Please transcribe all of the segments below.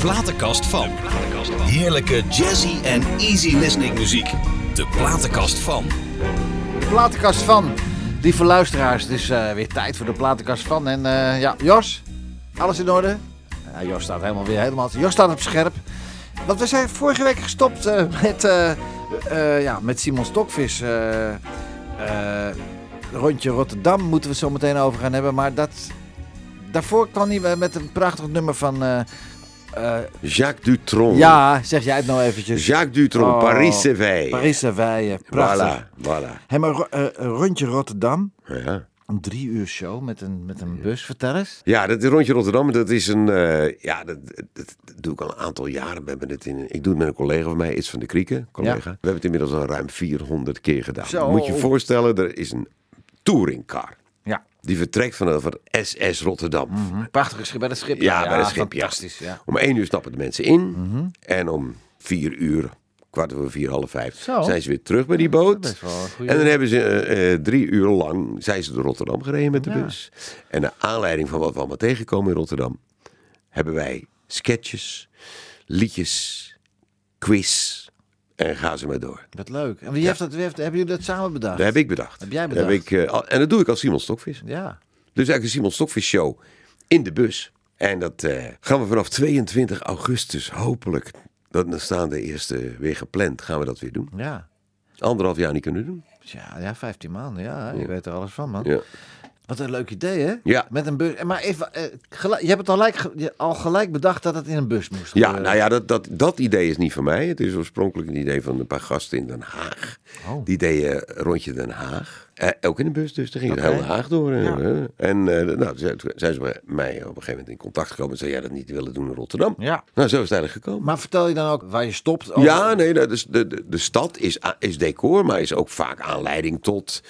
platenkast van. Heerlijke jazzy en easy listening muziek. De platenkast van. De platenkast van. Lieve luisteraars, het is eh, weer tijd voor de platenkast van. En eh, ja, Jos, alles in orde? Ja, Jos staat helemaal weer helemaal. Jos staat op scherp. Want we zijn vorige week gestopt eh, met, ja, met Simon Stokvis. rondje Rotterdam moeten we het zo meteen over gaan hebben. Maar dat, daarvoor kwam hij met een prachtig nummer van... eh, eh, Jacques Dutronc. ja, zeg jij het nou eventjes. Jacques Dutronc, Oh, Paris Séveille. Paris Séveille, prachtig. Voilà, voilà. Hey, maar eh, rondje Rotterdam. Ja. Een drie uur show met een, met een bus. Vertel eens. Ja, dat rondje Rotterdam, dat is een. eh, ja, dat, dat, dat doe ik al een aantal jaren. We hebben het in, ik doe het met een collega van mij, Iets van de Krieken, collega. We hebben het inmiddels al ruim 400 keer gedaan. Zo. Moet je je voorstellen, er is een touringcar. Die vertrekt vanaf het SS Rotterdam. Prachtige schip bij het schip. Ja, bij het schip. Fantastisch, ja. Om één uur stappen de mensen in. En om vier uur, kwart over vier, half vijf, Zo. zijn ze weer terug bij die boot. En dan hebben ze eh, eh, drie uur lang, zijn ze door Rotterdam gereden met de bus. En naar aanleiding van wat we allemaal tegenkomen in Rotterdam, hebben wij sketches, liedjes, quiz en gaan ze maar door. Wat leuk. En wie heeft dat, wie heeft, hebben jullie dat samen bedacht? Dat heb ik bedacht. Heb jij Dat Heb bedacht? ik, eh, en dat doe ik als Simon Stokvis. Ja. Dus eigenlijk een Simon Stokvis show in de bus. En dat eh, gaan we vanaf 22 augustus hopelijk, dat, dan staan de eerste weer gepland, gaan we dat weer doen. Ja. Anderhalf jaar niet kunnen doen. Ja, ja, 15 maanden. Ja, je weet er alles van, man. Ja. Wat een leuk idee, hè? Ja. Met een bus. Maar even, eh, gelijk- je hebt het al gelijk, al gelijk bedacht dat het in een bus moest Ja, gebeuren. nou ja, dat, dat, dat idee is niet van mij. Het is oorspronkelijk een idee van een paar gasten in Den Haag. Oh. Die deden rondje Den Haag. Eh, ook in de bus, dus daar ging Oké. heel Den Haag door. eh, Ja. eh. En eh, nou, zijn ze bij mij op een gegeven moment in contact gekomen. En zeiden, jij dat niet willen doen in Rotterdam? Ja. Nou, zo is het eigenlijk gekomen. Maar vertel je dan ook waar je stopt? Ja, nee, dat is, de, de, de stad is, is decor, maar is ook vaak aanleiding tot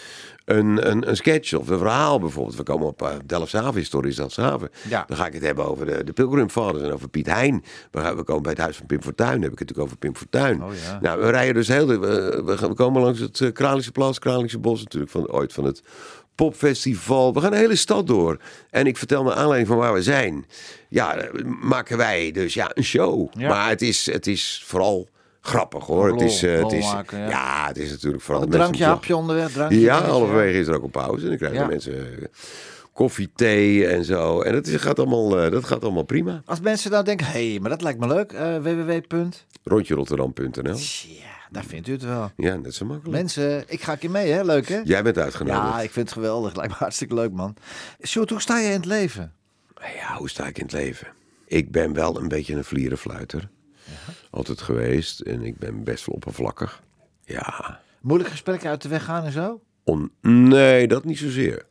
een, een, een sketch of een verhaal bijvoorbeeld. We komen op uh, Delfshaven, historisch Delfshaven. Ja. Dan ga ik het hebben over de, de Pilgrim Fathers en over Piet Hein. We, gaan, we komen bij het huis van Pim Fortuyn, dan heb ik het natuurlijk over Pim Fortuyn. Oh ja. Nou, we rijden dus heel... de- We, we, komen langs het uh, Kralische Plas, Kralische Bos natuurlijk, van, ooit van het popfestival. We gaan de hele stad door. En ik vertel naar aanleiding van waar we zijn. Ja, eh, maken wij dus ja, een show. Ja. Maar het is, het is vooral grappig hoor. Het is, eh, het is, maken, ja. ja. het is natuurlijk vooral Een mensen drankje, hapje onderweg, drankje. Ja, halverwege is er ook een pauze. En dan krijgen Ja. de mensen eh, koffie, thee en zo. En dat, is, gaat, allemaal, eh, dat gaat allemaal prima. Als mensen nou denken, hé, hey, maar dat lijkt me leuk. eh www. Rondjerotterdam.nl Ja, daar vindt u het wel. Ja, net zo makkelijk. Mensen, ik ga een keer mee, hè? Leuk, hè? Jij bent uitgenodigd. Ja, ik vind het geweldig. Lijkt me hartstikke leuk, man. Sjoerd, hoe sta je in het leven? Ja, hoe sta ik in het leven? Ik ben wel een beetje een vlierenfluiter. Altijd geweest. En ik ben best wel oppervlakkig. Ja. Moeilijk gesprekken uit de weg gaan en zo? On nee, dat niet zozeer.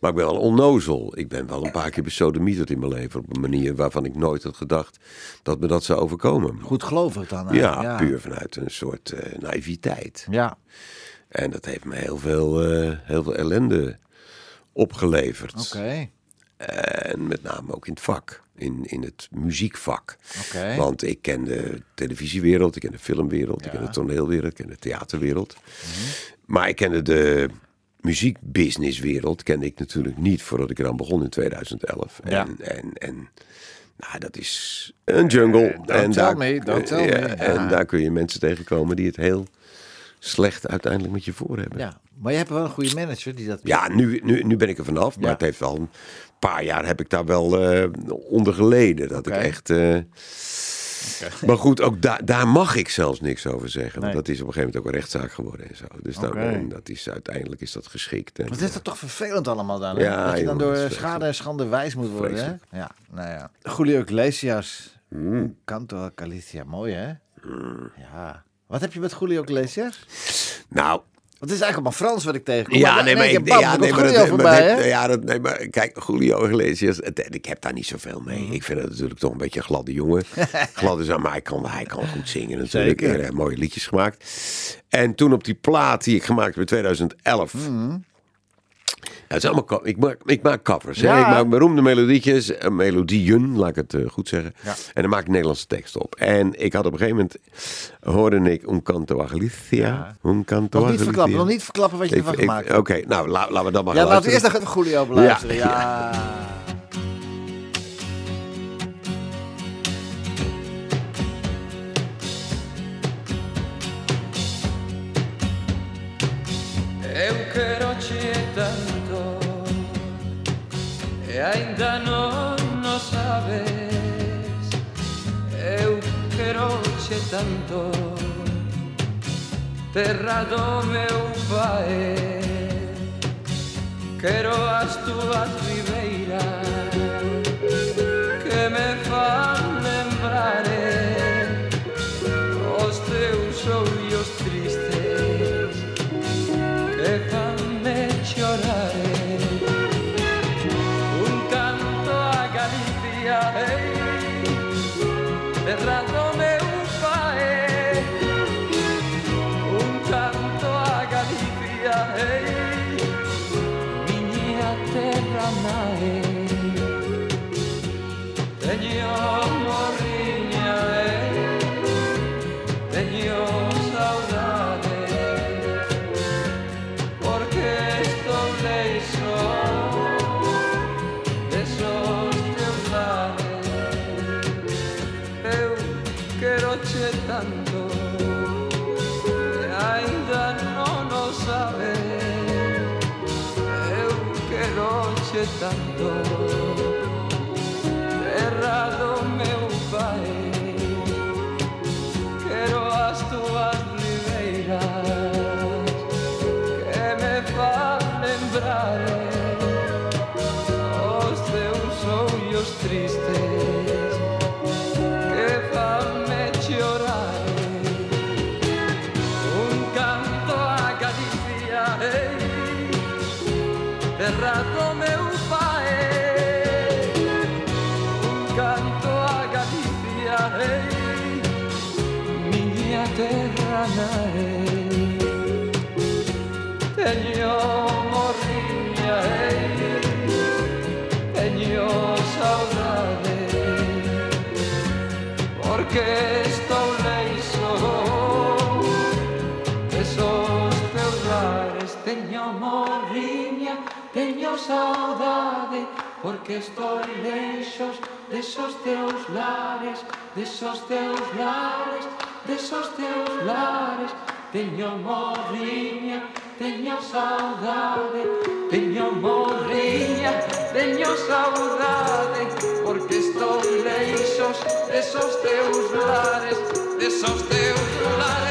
Maar ik ben wel onnozel. Ik ben wel een paar keer besodemieterd in mijn leven. Op een manier waarvan ik nooit had gedacht dat me dat zou overkomen. Goed gelovig dan. hè? Ja, puur vanuit een soort eh, naïviteit. Ja, En dat heeft me heel veel, eh, heel veel ellende opgeleverd. oké. En met name ook in het vak, in, in het muziekvak. Want ik ken de televisiewereld, ik ken de filmwereld, ik ken de toneelwereld, ik ken de theaterwereld. Maar ik kende de muziekbusinesswereld kende ik natuurlijk niet voordat ik eraan begon in 2011. Ja. En, en, en nou, dat is een jungle. don't en daar, me, don't tell ja, me. En daar kun je mensen tegenkomen die het heel slecht uiteindelijk met je voor hebben. Ja, maar je hebt wel een goede manager die dat... Ja, nu, nu, nu ben ik er vanaf. Maar Ja. het heeft wel een paar jaar heb ik daar wel eh, onder geleden. Dat ik echt. eh, Maar goed, ook daar daar mag ik zelfs niks over zeggen. Want Nee. dat is op een gegeven moment ook een rechtszaak geworden en zo. Dus dan, dat is, uiteindelijk is dat geschikt. En, Wat is dat toch vervelend allemaal dan? hè? Ja, dat je dan jongen, door schade en schande wijs moet worden, hè? Ja, nou ja. Julio Iglesias. Mm. Canto Galicia. Mooi, hè? Ja. Wat heb je met Julio Iglesias? Nou, Want het is eigenlijk allemaal Frans wat ik tegenkom. ja, nee, maar, ik, bam, ja, nee, maar, dat, voorbij, ja, nee, maar kijk, Julio Iglesias, het- ik heb daar niet zoveel mee. Mhm. Ik vind het natuurlijk toch een beetje een gladde jongen. glad is aan maar hij kan, hij kan goed zingen natuurlijk. Zeker. Mooie liedjes gemaakt. En toen op die plaat die ik gemaakt heb in 2011... Mhm. Ja, het is allemaal, ik, maak, ik maak covers. Ja. Hè? Ik maak beroemde melodietjes, eh, melodieën, laat ik het eh, goed zeggen. Ja. En dan maak ik Nederlandse tekst op. En ik had op een gegeven moment, hoorde ik Un canto a Galicia. Ja. Un canto nog niet Galicia. verklappen, nog niet verklappen wat je ik, ervan ik, gemaakt hebt. Oké, okay, nou, la, laten we dan maar ja, gaan laten we eerst nog even Julio beluisteren. ja. Eu quero te E ainda non no sabes. Eu quero che tanto terra do meu pai quero as túas ribeiras que me fan lembrar eh, os teus olhos saudade Porque estou leixos desos teus lares Desos teus lares, desos teus lares. Teño morriña, teño saudade Teño morriña, teño saudade Porque estou leixos desos teus lares Desos teus lares.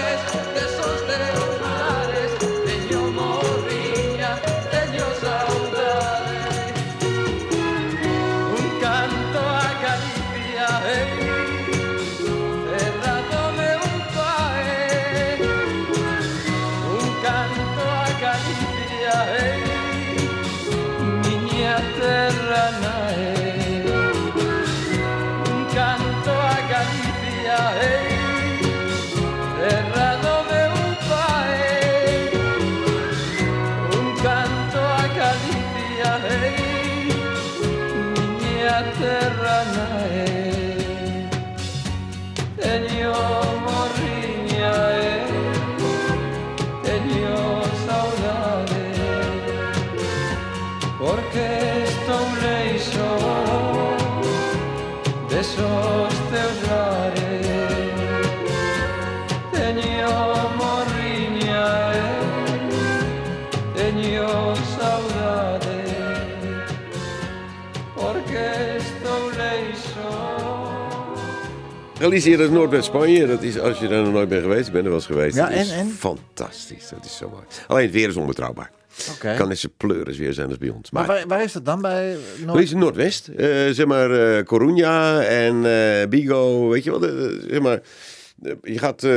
Galicië, dat is Noordwest-Spanje. Dat is, als je daar nog nooit bent geweest, ik ben er wel eens geweest. Ja, dat is en- en? fantastisch. Dat is zo mooi. Alleen het weer is onbetrouwbaar. Kan net zo pleuris weer zijn als bij ons. Maar Maar, waar, waar is dat dan bij Noord? Galicië Noordwest. eh, zeg maar eh Coruña en eh Bigo. Weet je wel, zeg maar... Je gaat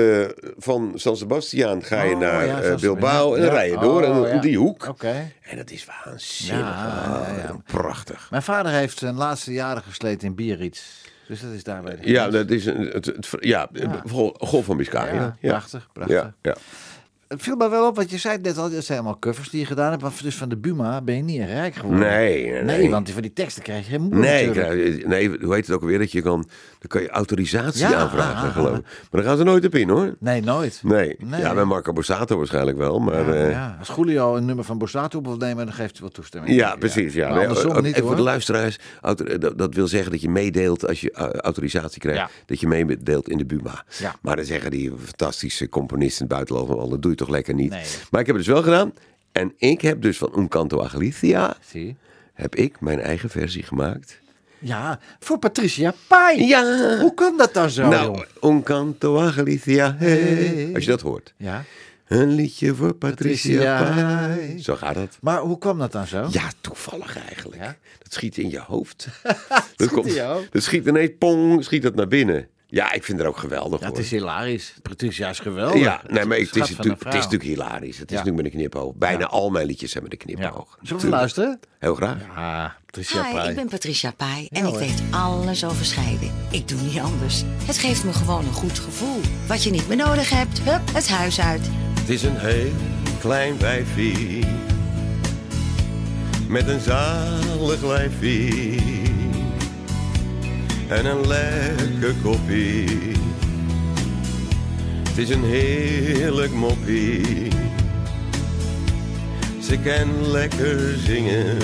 van San Sebastian ga je Oh, naar ja, Bilbao en dan rij je door en Oh, dan ja. die hoek. En dat is waanzinnig. Ja, ja, ja. Ah, Prachtig. Mijn vader heeft zijn laatste jaren gesleten in Biarritz. Dus dat is daar bij de Ja, dat is een, het, het, ja, Gol- Golf van Biscayen. Ja, ja. prachtig, prachtig. Ja, ja. Het viel me wel op, want je zei het net al, dat zijn allemaal covers die je gedaan hebt. Maar dus van de Buma ben je niet rijk geworden. Nee, nee, Nee, want van die teksten krijg je moe Nee, krijg- nee, hoe heet het ook alweer? Dat je kan, dan kan je autorisatie Ja, aanvragen, ah, ah, geloof ik. ah. Maar daar gaan ze nooit op in, hoor. Nee, nooit. Nee. Nee. Ja, bij Marco Borsato waarschijnlijk wel, maar... Ja, eh, ja. Als Julio een nummer van Borsato op wil nemen, dan geeft hij wel toestemming. Ja, precies. Ja. Maar Nee, andersom niet, en voor hoor. de luisteraars, autor- dat, dat wil zeggen dat je meedeelt als je uh, autorisatie krijgt. Dat je meedeelt in de Buma. Ja. Maar dan zeggen die fantastische componisten in het buitenland, al, dat doe je toch lekker niet. Nee. Maar ik heb het dus wel gedaan. En ik heb dus van Un Canto a Galicia, Zie. heb ik mijn eigen versie gemaakt. Ja, voor Patricia Pai. Ja! Hoe kan dat dan zo, nou? Un Canto a Galicia, hey. Hey. Als je dat hoort. Ja. Een liedje voor Patricia, Patricia. Pai. Zo gaat dat. Maar hoe kwam dat dan zo? Ja, toevallig eigenlijk. Ja? Dat schiet in je hoofd. dat, schiet in je hoofd? dat schiet ineens, pong, schiet dat naar binnen. Ja, ik vind het ook geweldig Ja, het is hilarisch. Patricia is geweldig. Ja, nee, maar het Schat is, natuurlijk, het is natuurlijk hilarisch. Het is Ja. natuurlijk met een knipoog. Bijna Ja. al mijn liedjes hebben een knipoog. Ja. Zullen we luisteren? Heel graag. Ah, Patricia Hi, Pai. ik ben Patricia Pai en Ja, ik weet alles over scheiden. Ik doe niet anders. Het geeft me gewoon een goed gevoel. Wat je niet meer nodig hebt, hup, het huis uit. Het is een heel klein wijfie met een zalig lijfie en een lekker koppie. Het is een heerlijk moppie. Ze kan lekker zingen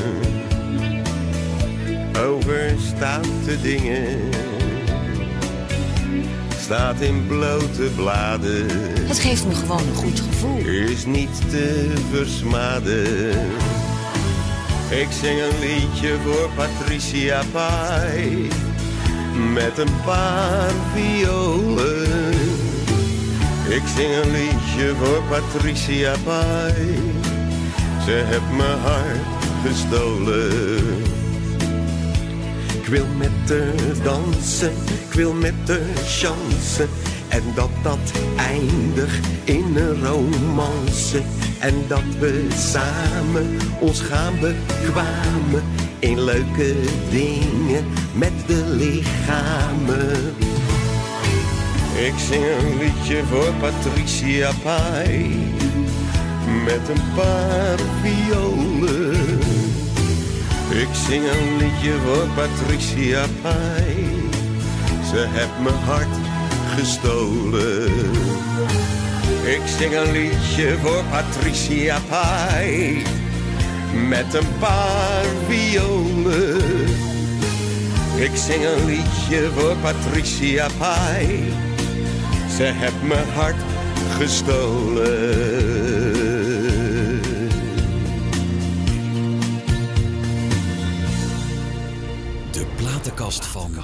over stoute dingen. Staat in blote bladen Het geeft me gewoon een goed gevoel. is niet te versmaden. Ik zing een liedje voor Patricia Pai met een paar violen. Ik zing een liedje voor Patricia Pai. Ze heeft mijn hart gestolen. Ik wil met haar dansen, ik wil met haar chansen. En dat dat eindigt in een romance. En dat we samen ons gaan bekwamen in leuke dingen met de lichamen. Ik zing een liedje voor Patricia Pai met een paar violen. Ik zing een liedje voor Patricia Pai. Ze heeft mijn hart gestolen. Ik zing een liedje voor Patricia Pai. Met een paar violen. Ik zing een liedje voor Patricia Pai. Ze heeft mijn hart gestolen. De platenkast van.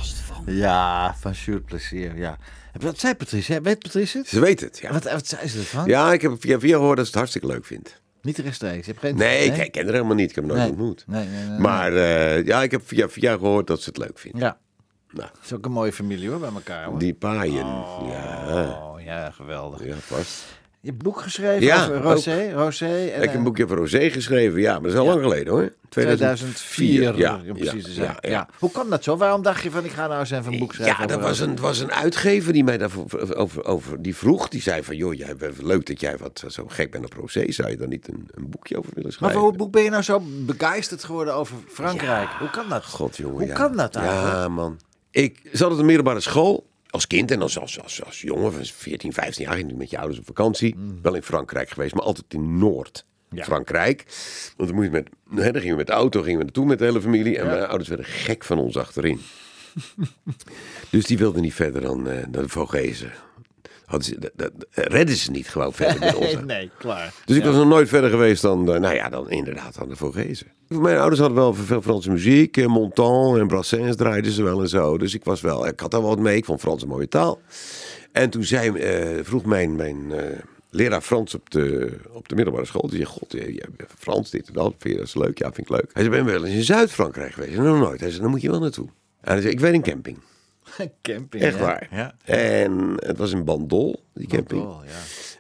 Ja, van Sjoerd Plezier, ja. Wat zei Patricia? Weet Patricia het? Ze weet het, ja. Wat, wat zei ze ervan? Ja, ik heb via via gehoord dat ze het hartstikke leuk vindt. Niet rechtstreeks. Je hebt geen... Nee, ik, ik ken haar helemaal niet. Ik heb haar nooit Nee. ontmoet. Nee, nee, nee, nee. Maar eh, ja, ik heb via via gehoord dat ze het leuk vindt. Ja, Nou, het is ook een mooie familie hoor, bij elkaar hoor. die paaien. Ja, Oh, ja, geweldig. ja, vast. Je hebt een boek geschreven Ja, over Rosé, Rosé. En, Ik heb eh, een boekje voor Rosé geschreven, ja, maar dat is al lang geleden hoor. 2004, Ja, om precies ja, te zijn. ja, Ja, ja. Hoe kwam dat zo? Waarom dacht je van ik ga nou eens even een boek schrijven? Ja, over was een, was een uitgever die mij daarvoor over, over die vroeg. Die zei van, joh, jij, leuk dat jij wat zo gek bent op Rosé. Zou je dan niet een, een boekje over willen Maar schrijven? voor hoe boek ben je nou zo begeisterd geworden over Frankrijk? hoe kan dat? God, jongen. Hoe kan dat eigenlijk? Ja, man. Ik zat op de middelbare school. Als kind en als, als, als, als jongen van 14, 15 jaar ging ik met je ouders op vakantie. Wel in Frankrijk geweest, maar altijd in Noord-Frankrijk. Want dan, moet je met, hè, dan gingen we met de auto gingen we naartoe met de hele familie. En mijn ouders werden gek van ons achterin. dus die wilden niet verder dan, dan de Vogezen. Ze, dat, redden ze niet gewoon verder met ons. Nee, nee, klaar. Dus ik was nog nooit verder geweest dan, eh, nou ja, dan inderdaad aan de Vogezen. Mijn ouders hadden wel veel Franse muziek. eh, Montand en Brassens draaiden ze wel en zo. Dus ik was wel, ik had daar wat mee. Ik vond Frans een mooie taal. En toen zei, eh, vroeg mijn, mijn leraar Frans op de, op de middelbare school. Die zei, god, jij bent Frans, dit en dat. Vind je dat is leuk? Ja, vind ik leuk. Hij zei, ben je wel eens in Zuid-Frankrijk geweest? Nog nooit. Hij zei, dan moet je wel naartoe. En hij zei, ik weet een camping. Camping. Echt ja. waar. Ja. En het was in Bandol, die camping. Oh, ja.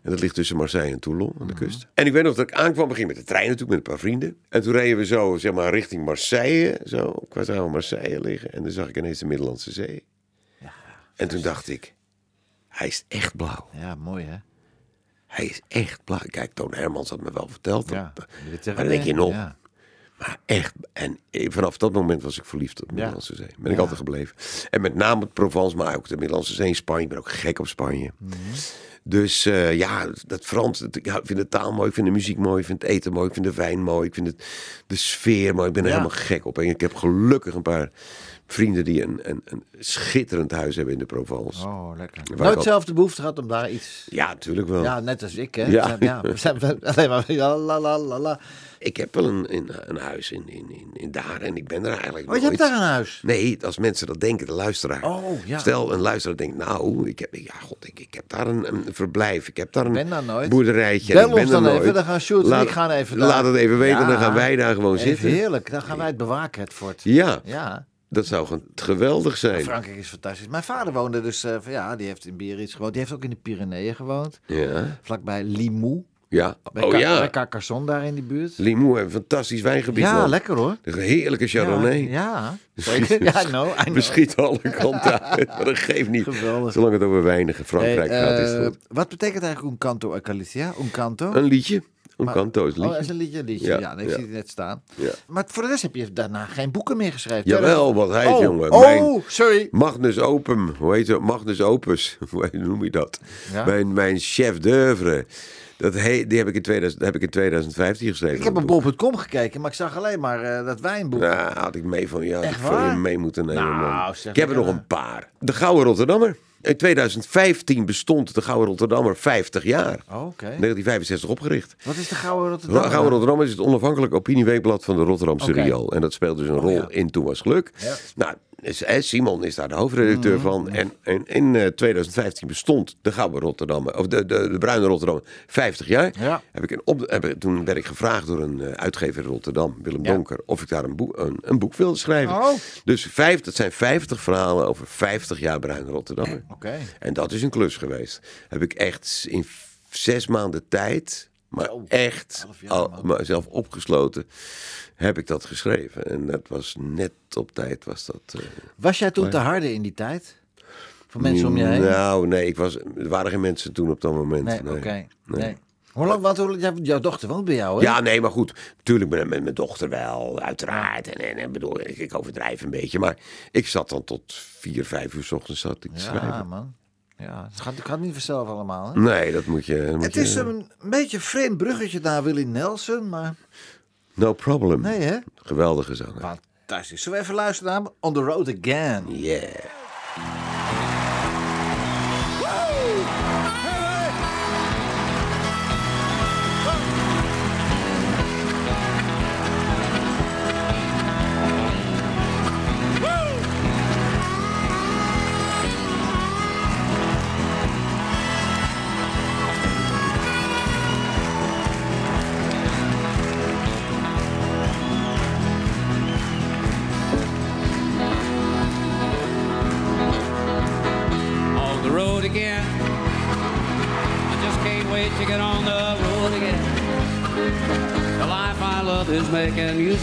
En dat ligt tussen Marseille en Toulon aan de Mhm. kust. En ik weet nog dat ik aankwam, we gingen met de trein natuurlijk met een paar vrienden. En toen reden we zo, zeg maar, richting Marseille. Zo, qua zou Marseille liggen. En dan zag ik ineens de Middellandse Zee. En toen dacht ik, hij is echt blauw. ja, mooi hè? Hij is echt blauw. Kijk, Toon Hermans had me wel verteld. Ja. Maar dan denk je nog, Ja. Maar echt. En eh, vanaf dat moment was ik verliefd op de Middellandse Zee. Ben ik altijd gebleven. En met name Provence, maar ook de Middellandse Zee in Spanje. Ik ben ook gek op Spanje. Mhm. Dus eh, ja, dat Frans, dat- ik vind de taal mooi, ik vind de muziek mooi, ik vind het eten mooi, ik vind de wijn mooi, ik vind het, de sfeer mooi. Ik ben er Ja. helemaal gek op. En ik heb gelukkig een paar vrienden die een, een, een schitterend huis hebben in de Provence. Oh, lekker. Waar Nooit zelf de behoefte gehad om daar iets... Ja, natuurlijk wel. Ja, net als ik, hè. Ja. ja we zijn alleen maar... Ja, la, la, la, la. Ik heb wel een, een, een huis in, in, in, in daar en ik ben er eigenlijk Oh, je nooit. hebt daar een huis? Nee, als mensen dat denken, de luisteraar. Oh, ja. Stel, een luisteraar denkt, nou, ik heb, ja, god, ik, ik heb daar een, een verblijf, ik heb daar een ben daar nooit. boerderijtje. Bel ons dan nooit. even, dan gaan Sjoerd en Laat- ik gaan even daar. Laat het even weten, Ja. dan gaan wij daar gewoon Even zitten. heerlijk. Dan gaan wij het bewaken, het fort. Ja, Ja. Dat zou geweldig zijn. Frankrijk is fantastisch. Mijn vader woonde dus... eh, van, ja, die heeft in Biarritz gewoond. Die heeft ook in de Pyreneeën gewoond. Ja, Vlakbij Limoux. ja. Bij, Oh ja, bij Carcassonne daar in die buurt. Limoux heeft een fantastisch wijngebied. Ja, man. lekker hoor. Een heerlijke Chardonnay. Ja, ja. Ja, know. Beschiet alle kanten uit. Maar dat geeft niet. Geweldig. Zolang het over weinige Frankrijk Hey, gaat, is eh, het goed. Wat betekent eigenlijk un canto a Galicia? Un canto? Een liedje. Een Maar- canto is Oh, liedje. dat is een liedje, liedje. Ja, Ja, nee, ik ja. zie het net staan. Ja. Maar voor de rest heb je daarna geen boeken meer geschreven. Jawel, wat hij oh, jongen. Oh, Mijn- sorry. Magnus Opum, hoe heet het? Magnus Opus, hoe noem je dat? Mijn, mijn chef d'oeuvre. Dat die heb ik, in 2000, heb ik in 2015 geschreven. Ik heb op dat bol.com gekeken, maar ik zag alleen maar eh, dat wijnboek. Nou, had ik mee van, ja, had Echt ik van je mee moeten nemen, Nou, man. Ik heb er nog een paar. De Gouden Rotterdammer. In 2015 bestond de Gouden Rotterdammer 50 jaar. Oh, Oké. 1965 opgericht. Wat is de Gouden De Rotterdam? Gouden Rotterdammer is het onafhankelijk opinieweekblad van de Rotterdamse Oké. Riool. En dat speelt dus een rol ja. in Toen was geluk. Ja. Nou, Simon is daar de hoofdredacteur van. En, en in eh, 2015 bestond de Gouden Rotterdammer, of de, de, de Bruine Rotterdammer, 50 jaar. Ja. Heb ik een op, heb, toen werd ik gevraagd door een eh, uitgever in Rotterdam, Willem Ja. Donker, of ik daar een boek, een, een boek wilde schrijven. Oh. Dus vijf, dat zijn 50 verhalen over 50 jaar Bruine Rotterdammer. Oké. En dat is een klus geweest. Heb ik echt in zes maanden tijd, maar Zo, echt al, man. mezelf opgesloten, heb ik dat geschreven. En dat was net op tijd. Was dat, eh, Was jij toen te harde in die tijd? Voor mensen om je heen? Nou, nee, ik was, er waren geen mensen toen op dat moment. nee, nee. oké. Nee. Hoe lang, jou- jouw dochter woont bij jou, hè? Ja, nee, maar goed. Natuurlijk met, met mijn dochter wel, uiteraard. En, en, en bedoel, ik, ik overdrijf een beetje. Maar ik zat dan tot vier, vijf uur s ochtends zat ik te Ja, schrijven. man. Ja, het gaat, het gaat niet vanzelf allemaal, hè? Nee, dat moet je... dat moet Het je- is een beetje een vreemd bruggetje naar Willie Nelson, maar No problem. nee, hè? Geweldige zanger. Fantastisch. Zullen we even luisteren naar On the Road Again? Yeah.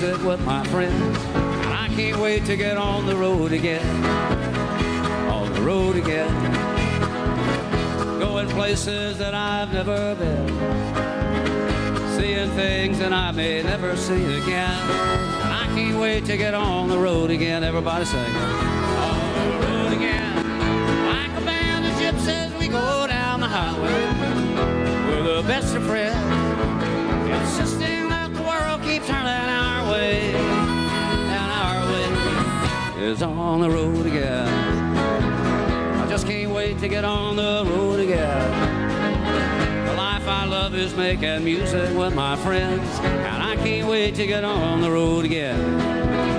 Music with my friends. And I can't wait to get on the road again. On the road again. Going places that I've never been. Seeing things that I may never see again. And I can't wait to get on the road again. Everybody sing. On the road again. Like a band of gypsies, we go down the highway. We're the best of friends. Is on the road again. I just can't wait to get on the road again. The life I love is making music with my friends. And I can't wait to get on the road again.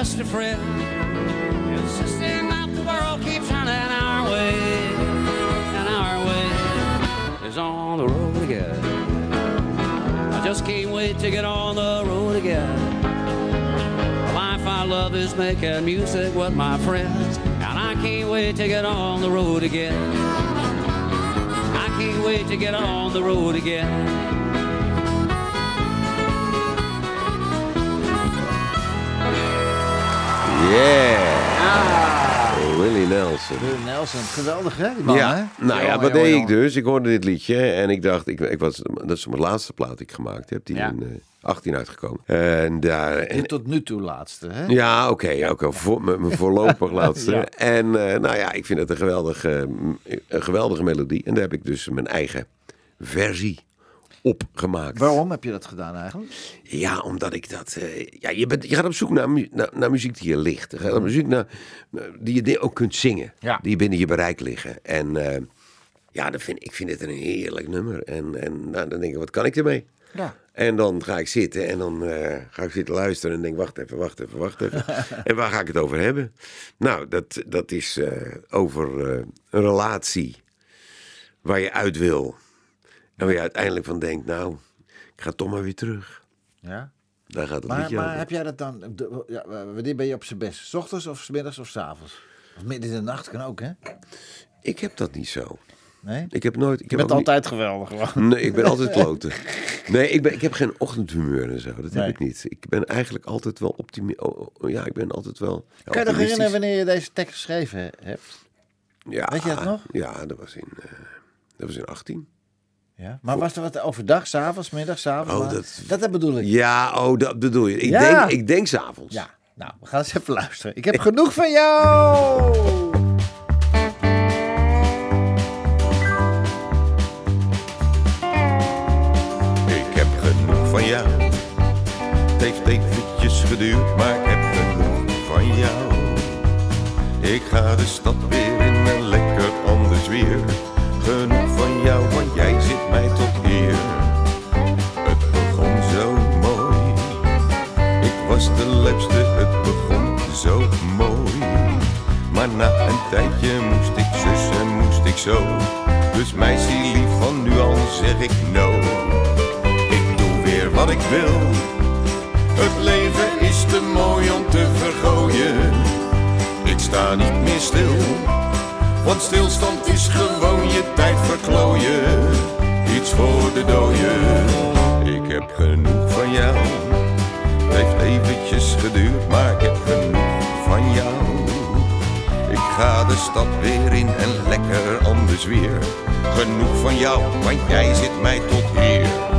Best of friends, insisting that the world keeps turning our way. And our way is on the road again. I just can't wait to get on the road again. The life I love is making music with my friends. And I can't wait to get on the road again. I can't wait to get on the road again. Yeah. Willie Nelson. Willie Nelson, geweldig hè, die man ja, hè? nou ja, wat deed ik dus? Ik hoorde dit liedje en ik dacht, ik, ik was, dat is mijn laatste plaat die ik gemaakt heb. Die Ja. in eh, 18 uitgekomen. En daar, en, tot nu toe laatste hè? ja, oké, ja, oké, voor, mijn voorlopig laatste. Ja. En eh, nou ja, ik vind het een geweldige, een geweldige melodie. En daar heb ik dus mijn eigen versie op gemaakt. Waarom heb je dat gedaan eigenlijk? Ja, omdat ik dat. eh, ja, je, bent, je gaat op zoek naar, mu- naar, naar muziek die je ligt. Je gaat op muziek naar, die je ook kunt zingen. Ja. Die binnen je bereik liggen. En eh, ja, dat vind, ik vind het een heerlijk nummer. En, en nou, dan denk ik, wat kan ik ermee? Ja. En dan ga ik zitten en dan eh, ga ik zitten luisteren en denk, wacht even, wacht even, wacht even. en waar ga ik het over hebben? Nou, dat, dat is over een relatie waar je uit wil. En waar je uiteindelijk van denkt, nou, ik ga toch maar weer terug. ja. Daar gaat het Maar, liedje maar over. heb jij dat dan... de- ja, wanneer ben je op zijn best? 's ochtends of 's middags of 's avonds? Of midden in de nacht kan ook hè? Ik heb dat niet zo. Nee? Ik heb nooit. Ik Je heb bent niet- altijd geweldig gewoon. Nee, ik ben altijd kloten. Nee, ik, ben, ik heb geen ochtendhumeur en zo. Dat Nee. heb ik niet. Ik ben eigenlijk altijd wel optimistisch. Ja, ik ben altijd wel. Kan je nog herinneren wanneer je deze tekst geschreven hebt? Ja, Weet je dat nog? Ja, dat was in, eh, dat was in 18. Ja. Maar was er wat overdag, s'avonds, middags, s'avonds? Oh, dat- dat... dat bedoel ik. Ja, oh, dat bedoel je. Ik Ja. denk, ik denk s'avonds. Ja, nou, we gaan eens even luisteren. Ik heb genoeg van jou! Ik heb genoeg van jou. Het heeft eventjes geduurd, maar ik heb genoeg van jou. Ik ga de stad weer in en lekker anders weer. Genoeg van jou, want tot hier. Het begon zo mooi. Ik was de lepste, het begon zo mooi. Maar na een tijdje moest ik zus en moest ik zo. Dus meisje lief, van nu al zeg ik no. Ik doe weer wat ik wil. Het leven is te mooi om te vergooien. Ik sta niet meer stil. Want stilstand is gewoon je tijd verklooien. Voor de dooien. Ik heb genoeg van jou. Het heeft eventjes geduurd, maar ik heb genoeg van jou. Ik ga de stad weer in en lekker anders weer. Genoeg van jou, want jij zit mij tot hier.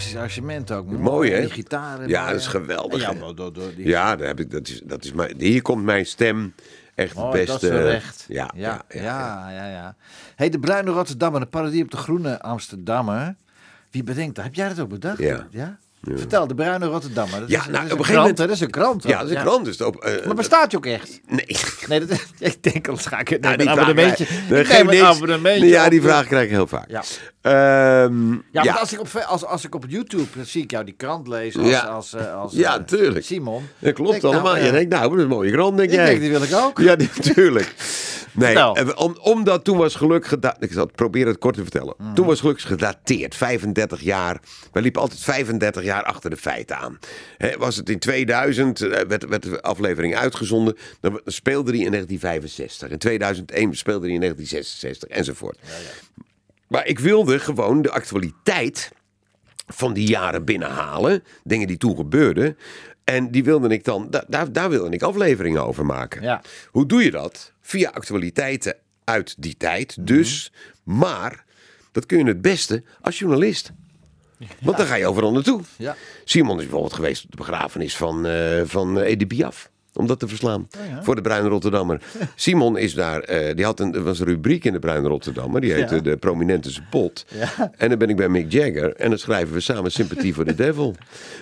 Fantastisch arrangement ook. Mooi, hè? Die gitaren. Ja, dat is geweldig, Ja, door, door, door die... Ja, daar heb ik, dat is, dat is mijn, hier komt mijn stem echt het Oh, beste. dat is terecht. Ja, ja, ja, ja. ja, ja. hey, de Bruine Rotterdammer, de parodie op de Groene Amsterdammer. Wie bedenkt dat? Heb jij dat ook bedacht? Ja. Vertel, de Bruine Rotterdammer. Dat Ja, is, nou, dat is op een gegeven krant, hè? Dat is een krant. Ja, dat is een krant. Dus op, eh, Maar bestaat je ook echt? Nee. Nee, dat, ik denk, anders ga ik het Nou, een abonnementje. neem een abonnementje Ja, die vraag krijg ik heel vaak. Ja. Ehm, Ja, als ik, op, als, als ik op YouTube dan zie ik jou die krant lezen als, Ja. als, eh, als, Ja, eh, tuurlijk. Simon. Dat klopt nou, allemaal. eh, je denkt, nou, dat is een mooie krant, denk ik jij. denk, die wil ik ook. Ja, natuurlijk. Nee, om, omdat toen was geluk gedateerd. Ik zal het proberen het kort te vertellen. Mhm. Toen was geluk gedateerd. 35 jaar. Wij liepen altijd 35 jaar achter de feiten aan. Was het in 2000, eh, werd, werd de aflevering uitgezonden, dan speelde hij in 1965. In 2001 speelde hij in 1966 enzovoort. Maar ik wilde gewoon de actualiteit van die jaren binnenhalen. Dingen die toen gebeurden. En die wilde ik dan, da- daar, daar wilde ik afleveringen over maken. Ja. Hoe doe je dat? Via actualiteiten uit die tijd. Dus, maar dat kun je het beste als journalist. Want dan ga je overal naartoe. Ja. Simon is bijvoorbeeld geweest op de begrafenis van, eh van eh, Edith Piaf. Om dat te verslaan. Oh Voor de Bruine Rotterdammer. Simon is daar, eh, die had een, was een rubriek in de Bruine Rotterdammer. Die heette Ja. De Prominente Spot. Ja. En dan ben ik bij Mick Jagger. En dan schrijven we samen Sympathy for the Devil.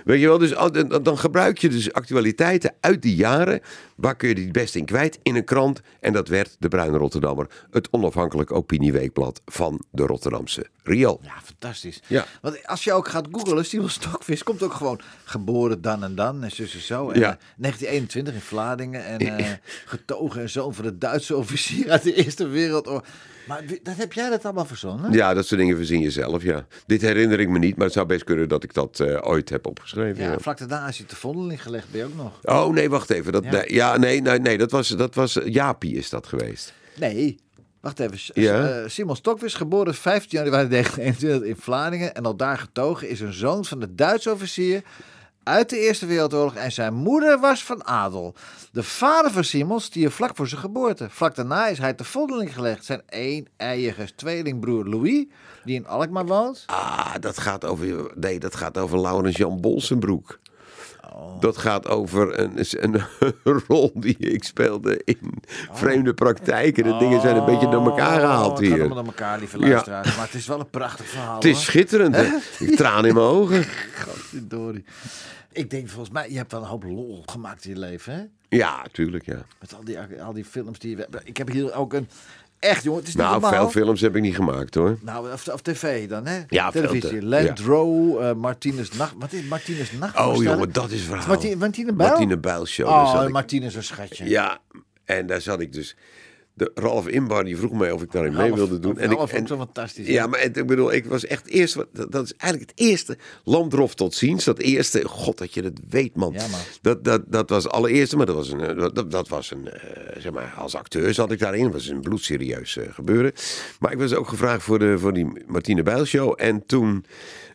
Weet je wel, dus al- dan- gebruik je dus actualiteiten uit die jaren. Waar kun je die het beste in kwijt? In een krant. En dat werd de Bruine Rotterdammer. Het onafhankelijk opinieweekblad van de Rotterdamse Riool. Ja, fantastisch. Ja. Want als je ook gaat googlen, Simon Stokvis komt ook gewoon geboren dan en dan en zus en zo. En, eh, 1921 in Vlaardingen en eh, getogen en zoon van de Duitse officier uit de Eerste Wereldoorlog. Maar dat heb jij dat allemaal verzonnen? Ja, dat soort dingen verzin je zelf, ja. Dit herinner ik me niet, maar het zou best kunnen dat ik dat eh, ooit heb opgeschreven. Ja, ja. vlak daarna is hij te vondeling gelegd, ben je ook nog. Oh, nee, wacht even. Dat, Ja. nee, ja, nee, nee, nee dat was, dat was Jaapie is dat geweest. Nee, wacht even. Ja? eh, Simon Stokvis, geboren 15 januari 1921 in Vlaardingen en al daar getogen, is een zoon van de Duitse officier uit de Eerste Wereldoorlog en zijn moeder was van adel. De vader van Simon stierf vlak voor zijn geboorte. Vlak daarna is hij te vondeling gelegd. Zijn een-eiige tweelingbroer Louis, die in Alkmaar woont. Ah, dat gaat over, nee, dat gaat over Laurens Jan Bolsenbroek. Oh. Dat gaat over een, een, rol die ik speelde in vreemde praktijken. De dingen zijn een beetje door elkaar gehaald Oh, gaat hier. allemaal door elkaar, lieve Ja. luisteraars. Maar het is wel een prachtig verhaal. Het is schitterend. hè? Ik traan in mijn ogen. Godverdorie. Ik denk volgens mij, je hebt wel een hoop lol gemaakt in je leven, hè? Ja, tuurlijk, ja. Met al die, al die films die je... Ik heb hier ook een... Echt, jongen, het is niet Nou, normaal. veel films heb ik niet gemaakt, hoor. Nou, of, of tv dan, hè? Ja, Televisie. te- Landro, eh Martinez Nacht... Wat is Martinez Nacht? Oh, jongen, dat is verhaal. Martine, Martine Bijl? Martine Bijl show. Oh, ik- Martine is een schatje. Ja, en daar zat ik dus. De Ralf Inbar die vroeg mij of ik daarin mee wilde doen. En ik, Ralf ook en, zo fantastisch, Ja, maar het- ik bedoel, ik was echt eerst. Dat, dat is eigenlijk het eerste Landrof tot ziens. Dat eerste, god dat je dat weet, man. Ja, man. Dat, dat, dat was het allereerste, maar dat was een. eh, Dat, dat was een. eh, zeg maar, als acteur zat ik daarin. Dat was een bloedserieus eh, gebeuren. Maar ik was ook gevraagd voor, de, voor die Martine Bijl show. En toen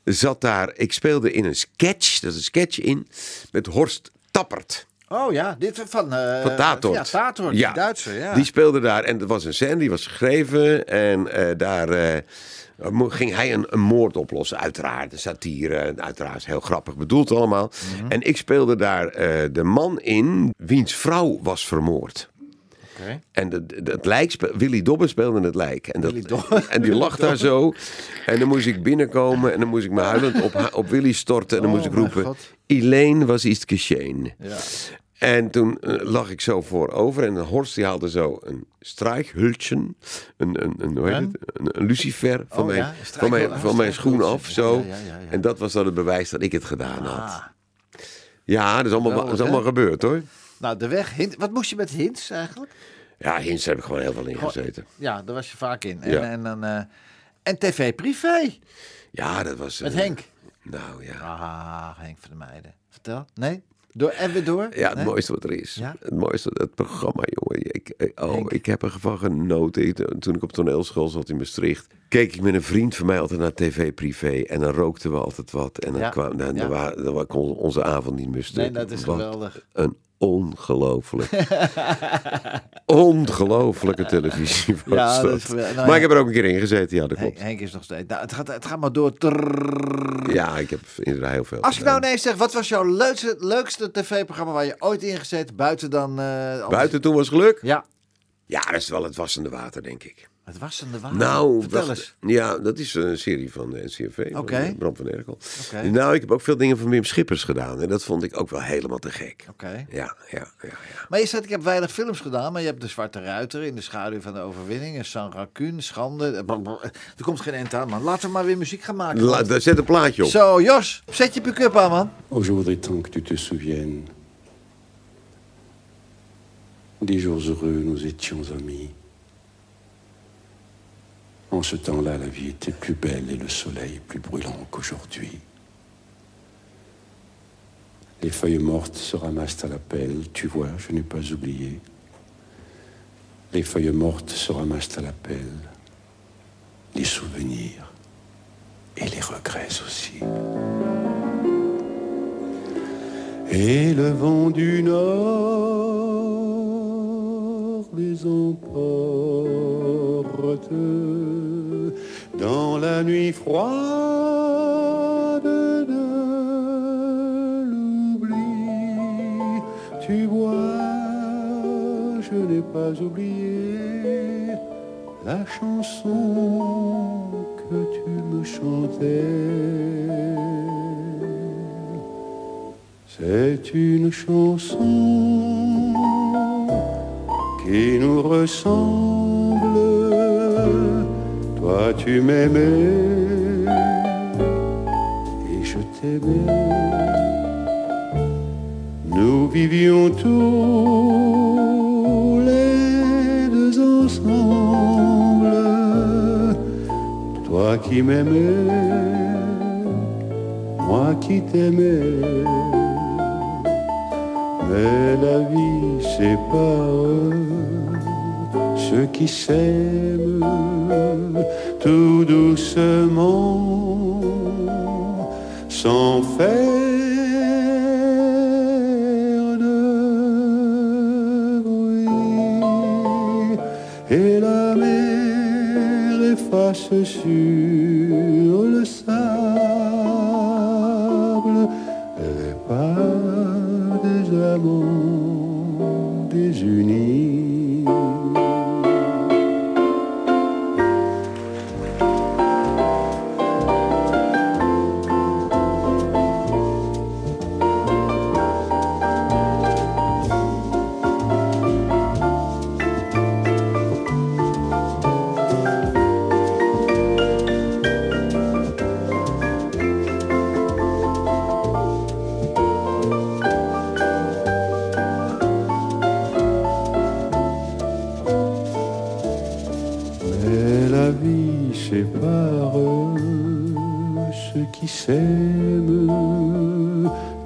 zat daar. Ik speelde in een sketch. Dat is een sketch in. Met Horst Tappert. Oh ja, dit van... eh Van Tatort. Ja, Tatort, die Duitser, ja. Die speelde daar en dat was een scène, die was geschreven. En eh, daar eh, ging hij een, een moord oplossen, uiteraard. Een satire, uiteraard heel grappig bedoeld allemaal. Mhm. En ik speelde daar de man in wiens vrouw was vermoord. En het lijk, spe- Willy Dobbe speelde het lijk. En, dat, en die lag daar zo. En dan moest ik binnenkomen en dan moest ik me huilend op, op Willy storten. En dan Oh, moest ik mijn roepen. Elaine was iets geschehen. Ja. En toen eh, lag ik zo voorover en Horst die haalde zo een strijkhultje, een, een, een, hoe heet Een? het? een, een lucifer van, Oh mijn, ja, van, mijn, van mijn schoen af, zo. Ja, ja, ja, ja. En dat was dan het bewijs dat ik het gedaan had. Ah. Ja, dat is allemaal, dat is Geweldig, allemaal gebeurd hoor. Nou, de weg... Hint, wat moest je met hints eigenlijk? Ja, Hins heb ik gewoon heel veel in gezeten. Ja, daar was je vaak in. En, Ja. en, dan, eh, en tv privé. Ja, dat was... Met eh, Henk. Nou ja. Ah, Henk van Meijden. Vertel. Nee? Door en weer door? Ja, het Nee? mooiste wat er is. Ja? Het mooiste, het programma, jongen. Ik, oh, Henk. ik heb ervan genoten. Ik- toen ik op toneelschool zat in Maastricht, keek ik met een vriend van mij altijd naar tv privé. En dan rookten we altijd wat. En dan, Ja, kwam, dan, ja. dan, kon onze avond niet meer stuk. Nee, dat is geweldig. Een ongelooflijk. ongelofelijke televisie was Ja, dat dat. is geweldig. Nou, maar ja. ik heb er ook een keer in gezeten, ja, dat Henk, klopt. Henk is nog steeds... Nou, het, gaat, het gaat maar door. Ja, ik heb inderdaad heel veel Als je nou gedaan. ineens zegt, wat was jouw leukste, leukste tv-programma waar je ooit in gezeten, buiten dan... Buiten toen was geluk? Ja, Ja, dat is wel het wassende water, denk ik. Het was in de water. Nou, Vertel eens. Ja, dat is een serie van de NCRV. van, Oké. eh, Bram van Erkel. Oké. Nou, ik heb ook veel dingen van Wim Schippers gedaan. En dat vond ik ook wel helemaal te gek. Oké. Ja, ja, ja, ja. Maar je zegt, ik heb weinig films gedaan, maar je hebt De Zwarte Ruiter in de schaduw van de overwinning, en San Raccoon, Schande. eh, brr. Er komt geen eind aan, man. Laten we maar weer muziek gaan maken. La, want- zet een plaatje op. Zo, Jos, zet je pick-up aan, man. Oh, je voudrais tant que tu te souviennes des jours heureux, nous étions amis. En ce temps-là, la vie était plus belle et le soleil plus brûlant qu'aujourd'hui. Les feuilles mortes se ramassent à la pelle, tu vois, je n'ai pas oublié. Les feuilles mortes se ramassent à la pelle. Les souvenirs et les regrets aussi. Et le vent du nord les emporte dans la nuit froide de l'oubli. Tu vois, je n'ai pas oublié la chanson que tu me chantais. C'est une chanson qui nous ressemble. Toi tu m'aimais et je t'aimais? Nous vivions tous les deux ensemble. Toi qui m'aimais, moi qui t'aimais. Mais la vie sépare ceux qui s'aiment tout doucement, sans faire de bruit. Et la mer efface sur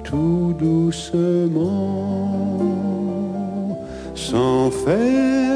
tout doucement, sans faire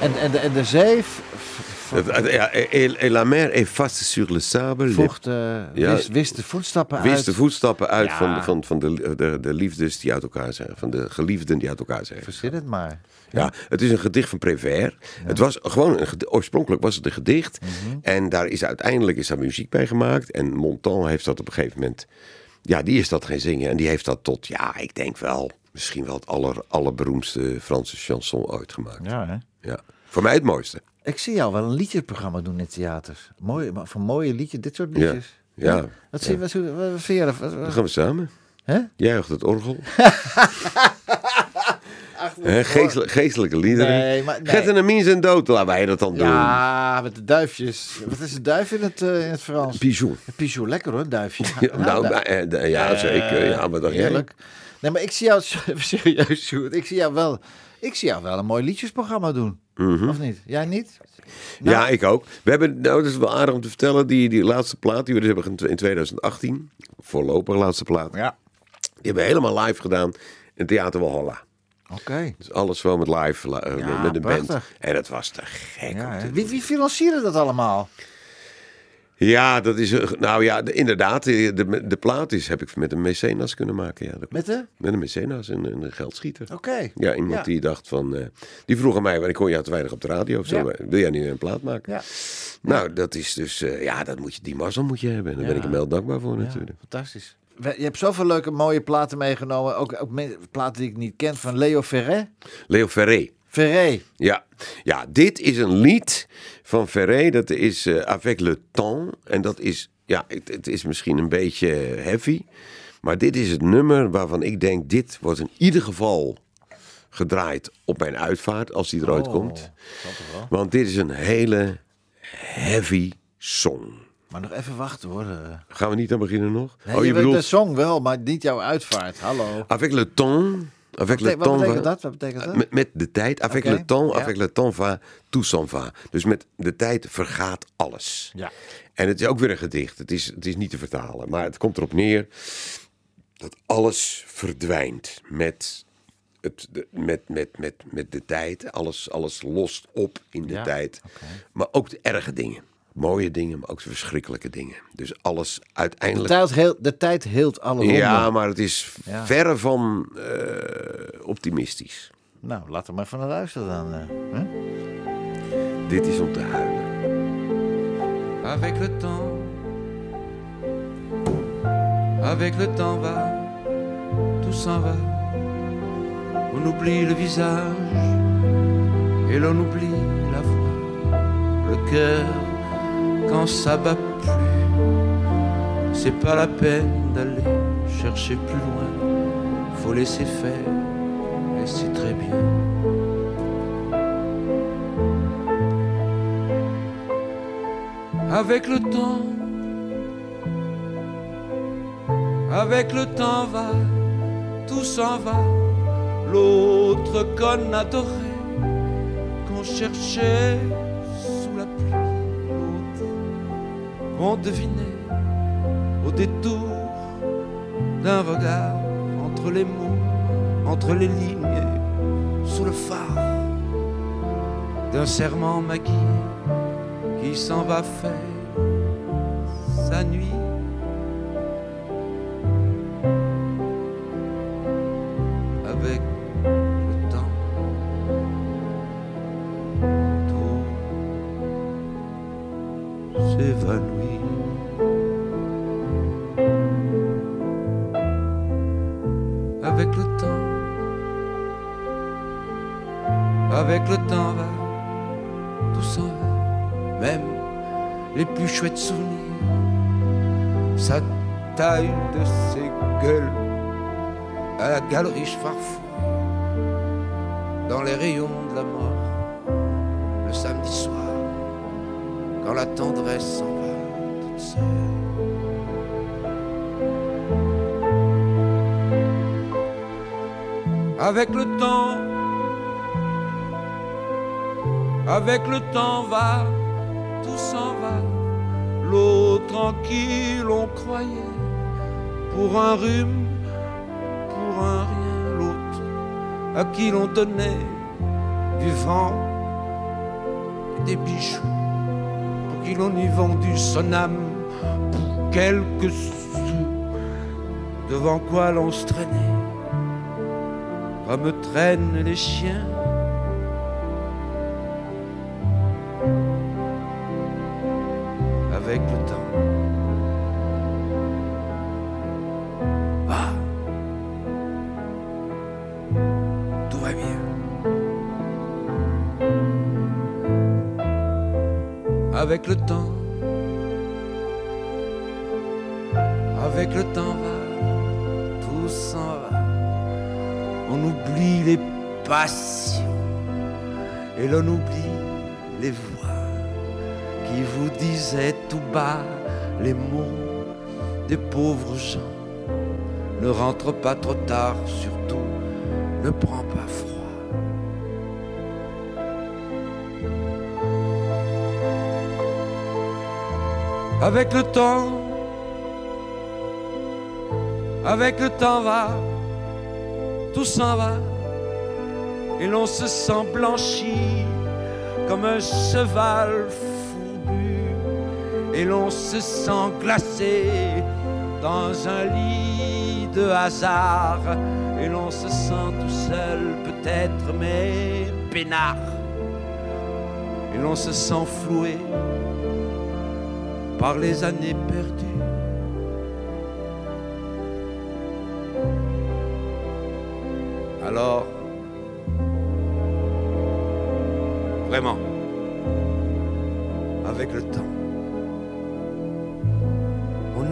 En, en, de, en de zee v- v- Het- Ja, et, et la mer est face sur le sable. eh, Ja. wist, wist de voetstappen Wist uit. de voetstappen uit Ja. van, van, van de, de, de liefdes die uit elkaar zijn. Van de geliefden die uit elkaar zijn. Verzin het maar. Ja, het is een gedicht van Prévert. Het was gewoon een oorspronkelijk was het een gedicht. Mhm. En daar is uiteindelijk is daar muziek bij gemaakt. En Montand heeft dat op een gegeven moment. Ja, die is dat gaan zingen. En die heeft dat tot, ja, ik denk wel, misschien wel het aller, allerberoemdste Franse chanson ooit gemaakt. Ja, hè? Ja. Voor mij het mooiste. Ik zie jou wel een liedjesprogramma doen in theaters. Mooi, maar van mooie liedjes, dit soort Ja. liedjes. Ja. Wat, zie, wat, wat, wat vind je ervan? Dan gaan we samen. Hè? Jij het orgel. Geestelijk- geestelijke liederen. Nee, maar- nee. Gert en zijn dood. Laten wij dat dan doen. Ja, met de duifjes. Wat is een duif in het, eh, in het Frans? Pigeon. Pigeon, lekker hoor, duifje. Ja, nou, da- eh, eh, ja, zeker. Ja, maar dat Heerlijk. Nee, maar ik zie jou serieus, Sjoerd. Ik zie jou wel, ik zie jou wel een mooi liedjesprogramma doen. Of niet? Jij niet? Nou, ja, ik ook. We hebben, nou, dat is wel aardig om te vertellen, die, die laatste plaat die we dus hebben in- in 2018, voorlopig laatste plaat, Ja. die hebben we helemaal live gedaan in Theater Walhalla. Oké. Dus alles gewoon met live, li- Ja, met, een band. prachtig. En dat was te gek. Ja, wie, wie financierde dat allemaal? Ja, dat is, nou ja, de- inderdaad, de, de, de plaat is, heb ik met een mecenas kunnen maken. Ja, dat Met de? Met een mecenas en een geldschieter. Oké. Ja, iemand Ja. die dacht van... eh, die vroeg aan mij, want ik hoor jou te weinig op de radio. Zo, Ja. eh, Wil jij nu een plaat maken? Ja. Nou, dat is dus... eh, ja, dat moet je, die mazzel moet je hebben. En daar ben ik hem heel dankbaar voor natuurlijk. fantastisch. Je hebt zoveel leuke mooie platen meegenomen. Ook, ook platen die ik niet ken van Leo Ferré. Leo Ferré. Ferré. Ja. ja, dit is een lied van Ferré. Dat is eh, Avec le temps. En dat is, ja, het, het is misschien een beetje heavy. Maar dit is het nummer waarvan ik denk, dit wordt in ieder geval gedraaid op mijn uitvaart, als die er ooit Oh, komt. Want dit is een hele heavy song. Maar nog even wachten hoor. eh. Gaan we niet aan beginnen nog? Nee, oh, je je bedoelt de song wel, maar niet jouw uitvaart. Hallo. Avec le temps. Avec le Wat temps betekent va- dat? Wat betekent dat? Met, met de tijd. Avec Oké, le temps, ja. avec le temps va, tout s'en va. Dus met de tijd vergaat alles. Ja. En het is ook weer een gedicht. Het is, het is niet te vertalen. Maar het komt erop neer dat alles verdwijnt met, het, de, met, met, met, met de tijd. Alles, alles lost op in de Ja, tijd. Maar ook de erge dingen. Mooie dingen, maar ook de verschrikkelijke dingen. Dus alles De uiteindelijk... tijd, heel, de tijd heelt alle wonden. Ja, maar het is Ja. verre van eh, optimistisch. Nou, laten we maar even naar luisteren dan. eh, hè? Dit is om te huilen. Avec le temps, avec le temps va, tout s'en va. On oublie le visage et l'on oublie la voix, le cœur ça bat plus. C'est pas la peine d'aller chercher plus loin, faut laisser faire et c'est très bien. avec le temps. Avec le temps va, tout s'en va. L'autre qu'on adorait, qu'on cherchait qu'on devinait au détour d'un regard entre les mots, entre les lignes, sous le phare d'un serment maquillé qui s'en va faire sa nuit? Avec le temps, avec le temps va, tout s'en va. L'eau tranquille, on croyait, pour un rhume, pour un rien, l'autre à qui l'on donnait du vent et des bijoux, pour qui l'on y vendu son âme pour quelques sous, devant quoi l'on se traînait, comme traînent les chiens. Et l'on oublie les voix qui vous disait tout bas les mots des pauvres gens. Ne rentre pas trop tard, surtout, ne prends pas froid. Avec le temps, avec le temps va, tout s'en va, et l'on se sent blanchi comme un cheval fourbu. Et l'on se sent glacé dans un lit de hasard. Et l'on se sent tout seul peut-être mais peinard. Et l'on se sent floué par les années perdues.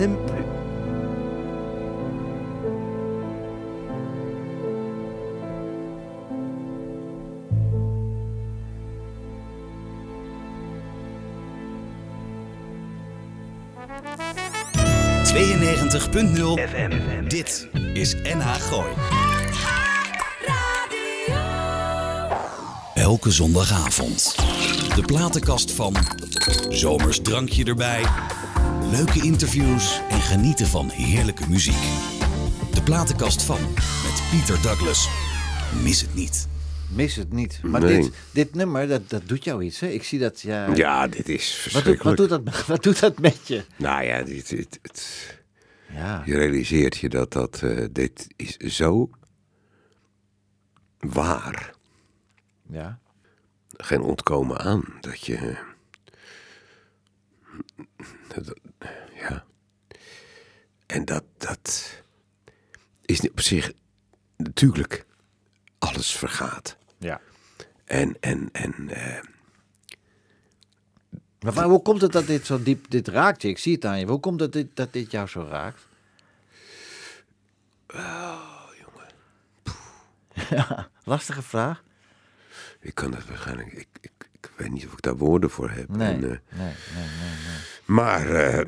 N'aime plus. FM. Dit is NH Gooi. Elke zondagavond. De platenkast van Zomers drankje erbij. Leuke interviews en genieten van heerlijke muziek. De platenkast van met Pieter Douglas. Mis het niet. Mis het niet. Maar Nee. dit, dit nummer, dat, dat doet jou iets, hè? Ik zie dat, ja... Ja, dit is wat, doet, verschrikkelijk. wat, doet dat, wat doet dat met je? Nou ja, dit, dit, het- Ja, je realiseert je dat, dat eh, dit is zo waar. ja. Geen ontkomen aan. Dat je... dat-. En dat, dat is niet op zich natuurlijk alles vergaat. ja. En, en, en eh, Maar waar- hoe komt het dat dit zo diep, dit raakt je? Ik zie het aan je. Hoe komt het dit, dat dit jou zo raakt? Ja, lastige vraag. ik kan het waarschijnlijk... Ik, ik, ik weet niet of ik daar woorden voor heb. Nee, En, nee, eh, nee, nee, nee. Maar eh,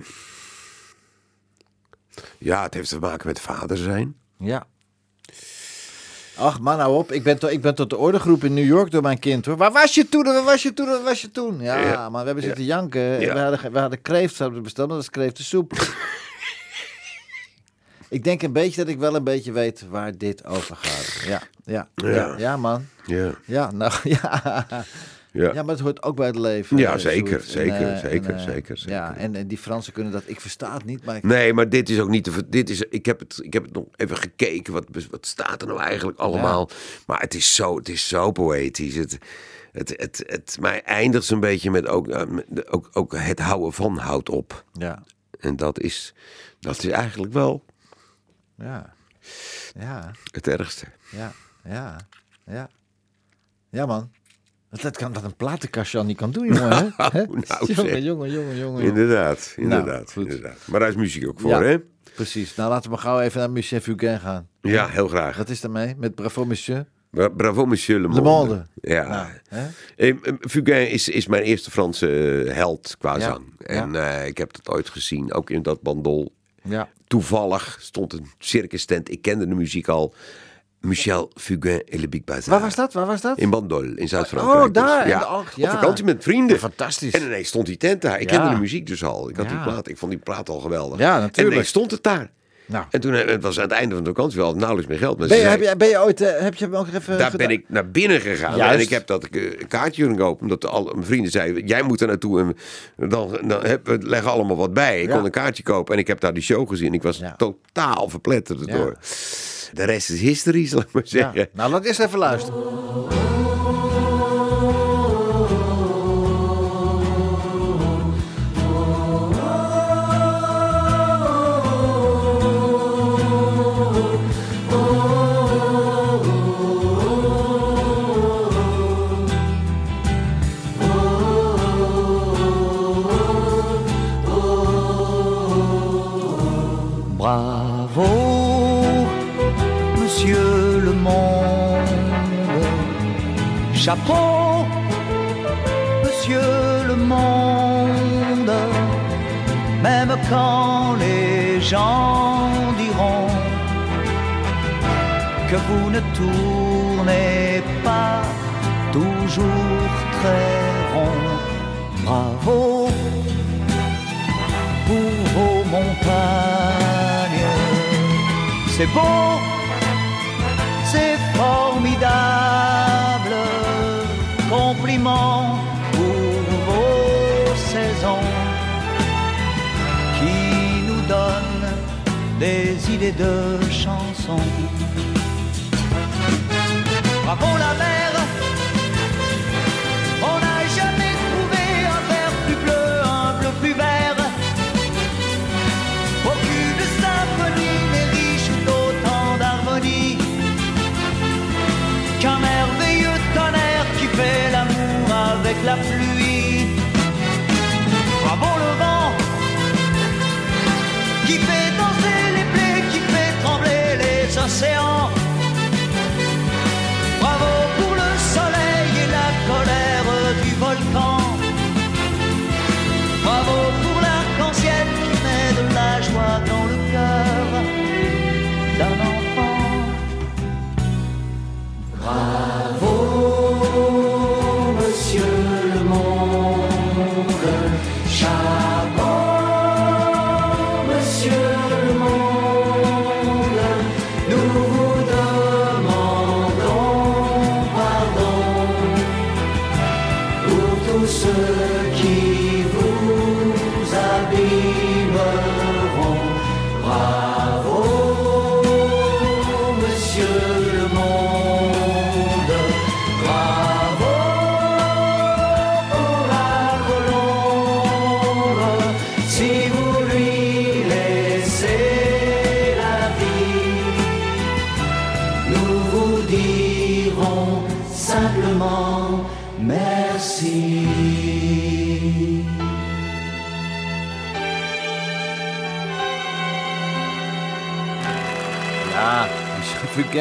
ja, het heeft te maken met vader zijn. Ja. Ach, man, nou op. Ik ben, to- ik ben tot de orde geroepen in New York door mijn kind, hoor. Waar was je toen? Waar was je toen? Waar was je toen? Ja, Ja. maar we hebben zitten janken. Ja. We, hadden, we hadden kreeft hadden besteld, dat is kreeftensoep. ik denk een beetje dat ik wel een beetje weet waar dit over gaat. Ja, ja, ja, Ja. ja, man. Ja, Ja, nou, ja. Ja. Ja, maar het hoort ook bij het leven. Ja, eh, zeker, Sjoerd. zeker, eh, zeker, eh, zeker, Ja, zeker. en, en die Fransen kunnen dat. Ik versta het niet, maar ik, Nee, maar dit is ook niet te. Dit is, ik, heb het, ik heb het nog even gekeken. Wat, wat staat er nou eigenlijk allemaal? Maar het is zo, het is zo poëtisch. Het, het, het, het, mij eindigt een beetje met ook, ook, ook het houden van houdt op. ja, En dat is, dat is eigenlijk wel ja, ja. het ergste. Ja, ja, ja. Ja, man. Dat, dat kan wat een platenkastje al niet kan doen, jongen. Hè? Nou, jongen, jongen, jongen, jongen. Inderdaad, inderdaad, Nou, goed. inderdaad. Maar daar is muziek ook voor, Ja. hè? Precies. Nou, laten we gauw even naar Michel Fugain gaan. Ja, heel graag. Wat is daarmee? Met Bravo Monsieur? Bra- Bravo, monsieur Le Le Monde. Monde. Ja. Nou, Fugain is, is mijn eerste Franse eh, held qua Ja, zang. En eh, ik heb dat ooit gezien, ook in dat bandol. Ja. Toevallig stond een circus tent. Ik kende de muziek al. Michel Fugain et le Big Bazar. Waar was dat? Waar was dat? In Bandol, in Zuid-Frankrijk. Oh, daar. Dus, En- ja. och, ja. Op vakantie met vrienden. Fantastisch. En ineens stond die tent daar. Ik Ja. kende de muziek dus al. Ik had die plaat. Ik vond die plaat al geweldig. Ja, En natuurlijk. ineens stond het daar. Nou. En toen, eh, het was aan het einde van de vakantie wel nauwelijks meer geld. Maar Ben je, zei- heb, je, ben je ooit, eh, heb je hem ook even daar gedaan? ben ik naar binnen gegaan. Juist. En ik heb dat eh, kaartje kunnen kopen. Omdat al mijn vrienden zeiden, jij moet er naartoe. En dan, dan heb, we leggen allemaal wat bij. Ik Ja. kon een kaartje kopen. En ik heb daar die show gezien. Ik was Ja. totaal verpletterd Ja. erdoor. De rest is history, zal ik maar Ja. zeggen. Nou, laat eerst even luisteren. Bravo, monsieur le monde. Chapeau, monsieur le monde. Même quand les gens diront que vous ne tournez pas toujours très rond. Bravo pour vos montagnes. C'est beau, formidable. Compliment pour vos saisons qui nous donnent des idées de chansons. Bravo tous ceux qui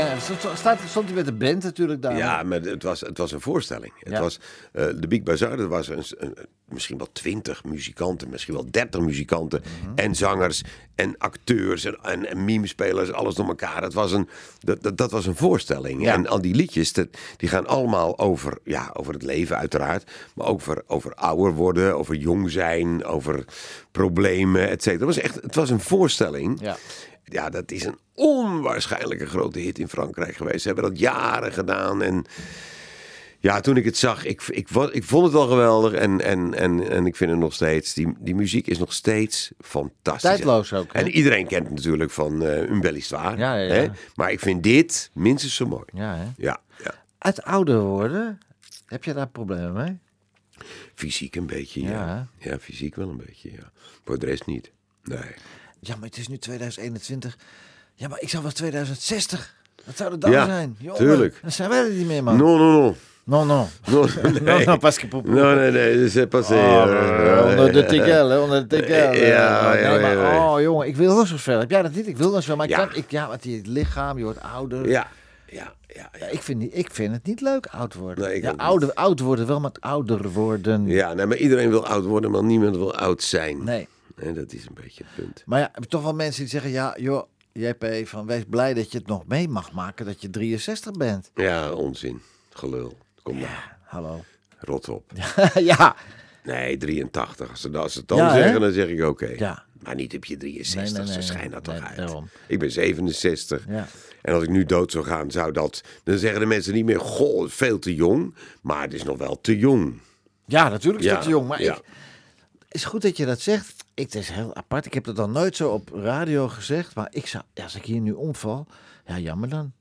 Fugain. Staat, stond hij met de band natuurlijk daar? Ja, maar het was, het was een voorstelling. Het Ja. was, eh, de Big Bazaar, dat was een, een- misschien wel twintig muzikanten, misschien wel dertig muzikanten. Mhm. En zangers en acteurs en, en, en mimespelers, alles door elkaar. Het was een, dat, dat, dat was een voorstelling. Ja. En al die liedjes, dat, die gaan allemaal over, ja, over het leven uiteraard. Maar ook over, over ouder worden, over jong zijn, over problemen, et cetera. Het was echt, het was een voorstelling. Ja. Ja, dat is een onwaarschijnlijke grote hit in Frankrijk geweest. Ze hebben dat jaren gedaan. En ja, toen ik het zag, ik, ik, ik vond het al geweldig. En, en, en, en ik vind het nog steeds, die, die muziek is nog steeds fantastisch. Tijdloos ook, hè? En iedereen kent het natuurlijk van eh Un Belle Histoire. Ja, ja, ja. Hè? Maar ik vind dit minstens zo mooi. Ja, hè? Ja, ja. Uit ouder worden, heb je daar problemen mee? Fysiek een beetje, ja. Ja, Ja, fysiek wel een beetje, ja. Voor de rest niet. Nee. Ja, maar het is nu 2021. Ja, maar ik zou wel 2060. Wat zou dat dan Ja, zijn? Jongen, tuurlijk. Dan zijn wij er niet meer, man. No, no, no. No, no. No, No, no, parce que nee, nee, c'est passé. Oh, eh, onder de tigel, hè, onder de tigel. Ja, ja, nee, maar, ja, ja. Oh, jongen, ik wil wel zo ver. Heb jij dat niet? Ik wil wel zo, maar ik Ja. kan, ik, ja, want je lichaam, je wordt ouder. Ja, ja, ja. Ja, ik, vind, ik vind het niet leuk oud worden. Nee, ja, ouder, oud worden wel, maar ouder worden. Ja, nee, maar iedereen wil oud worden, maar niemand wil oud zijn. Nee. Dat is een beetje het punt. Maar ja, toch wel mensen die zeggen, ja, joh, JP, van wees blij dat je het nog mee mag maken dat je 63 bent. Ja, onzin. Gelul. Kom maar. Hallo. Rot op. ja. Nee, 83. Als ze, dat- als ze het dan Ja, hè? zeggen, dan zeg ik oké. Ja. Maar niet op je 63. Nee, nee, nee, ze schijnt nee, dat toch uit. daarom. Ik ben 67. Ja. En als ik nu dood zou gaan, zou dat... Dan zeggen de mensen niet meer, goh, veel te jong. Maar het is nog wel te jong. Ja, natuurlijk is Ja, dat jong. Maar ik, is goed dat je dat zegt. Ik, het is heel apart. Ik heb het dan nooit zo op radio gezegd. Maar ik zou, ja, als ik hier nu omval, ja, jammer dan.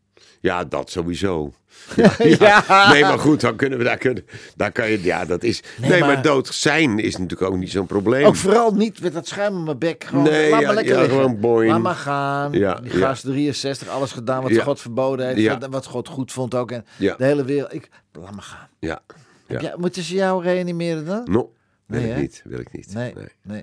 Ja, dat sowieso. Ja, ja. Nee, maar goed, dan kunnen we daar kunnen. Daar kan je, ja, dat is. Nee, Nee, maar, maar- dood zijn is natuurlijk ook niet zo'n probleem. Ook vooral niet met dat schuim in mijn bek. Gewoon, Nee, laat ja, maar lekker gewoon boing. Laat maar gaan. Ja, Die ja. gast 63, alles gedaan wat. God verboden heeft. Ja. Wat, God goed vond ook. En Ja. de hele wereld. Ik, laat maar gaan. Ja. Ja. moeten ze jou reanimeren dan? No, wil Nee, ik hè? niet. Wil ik niet. Nee, nee.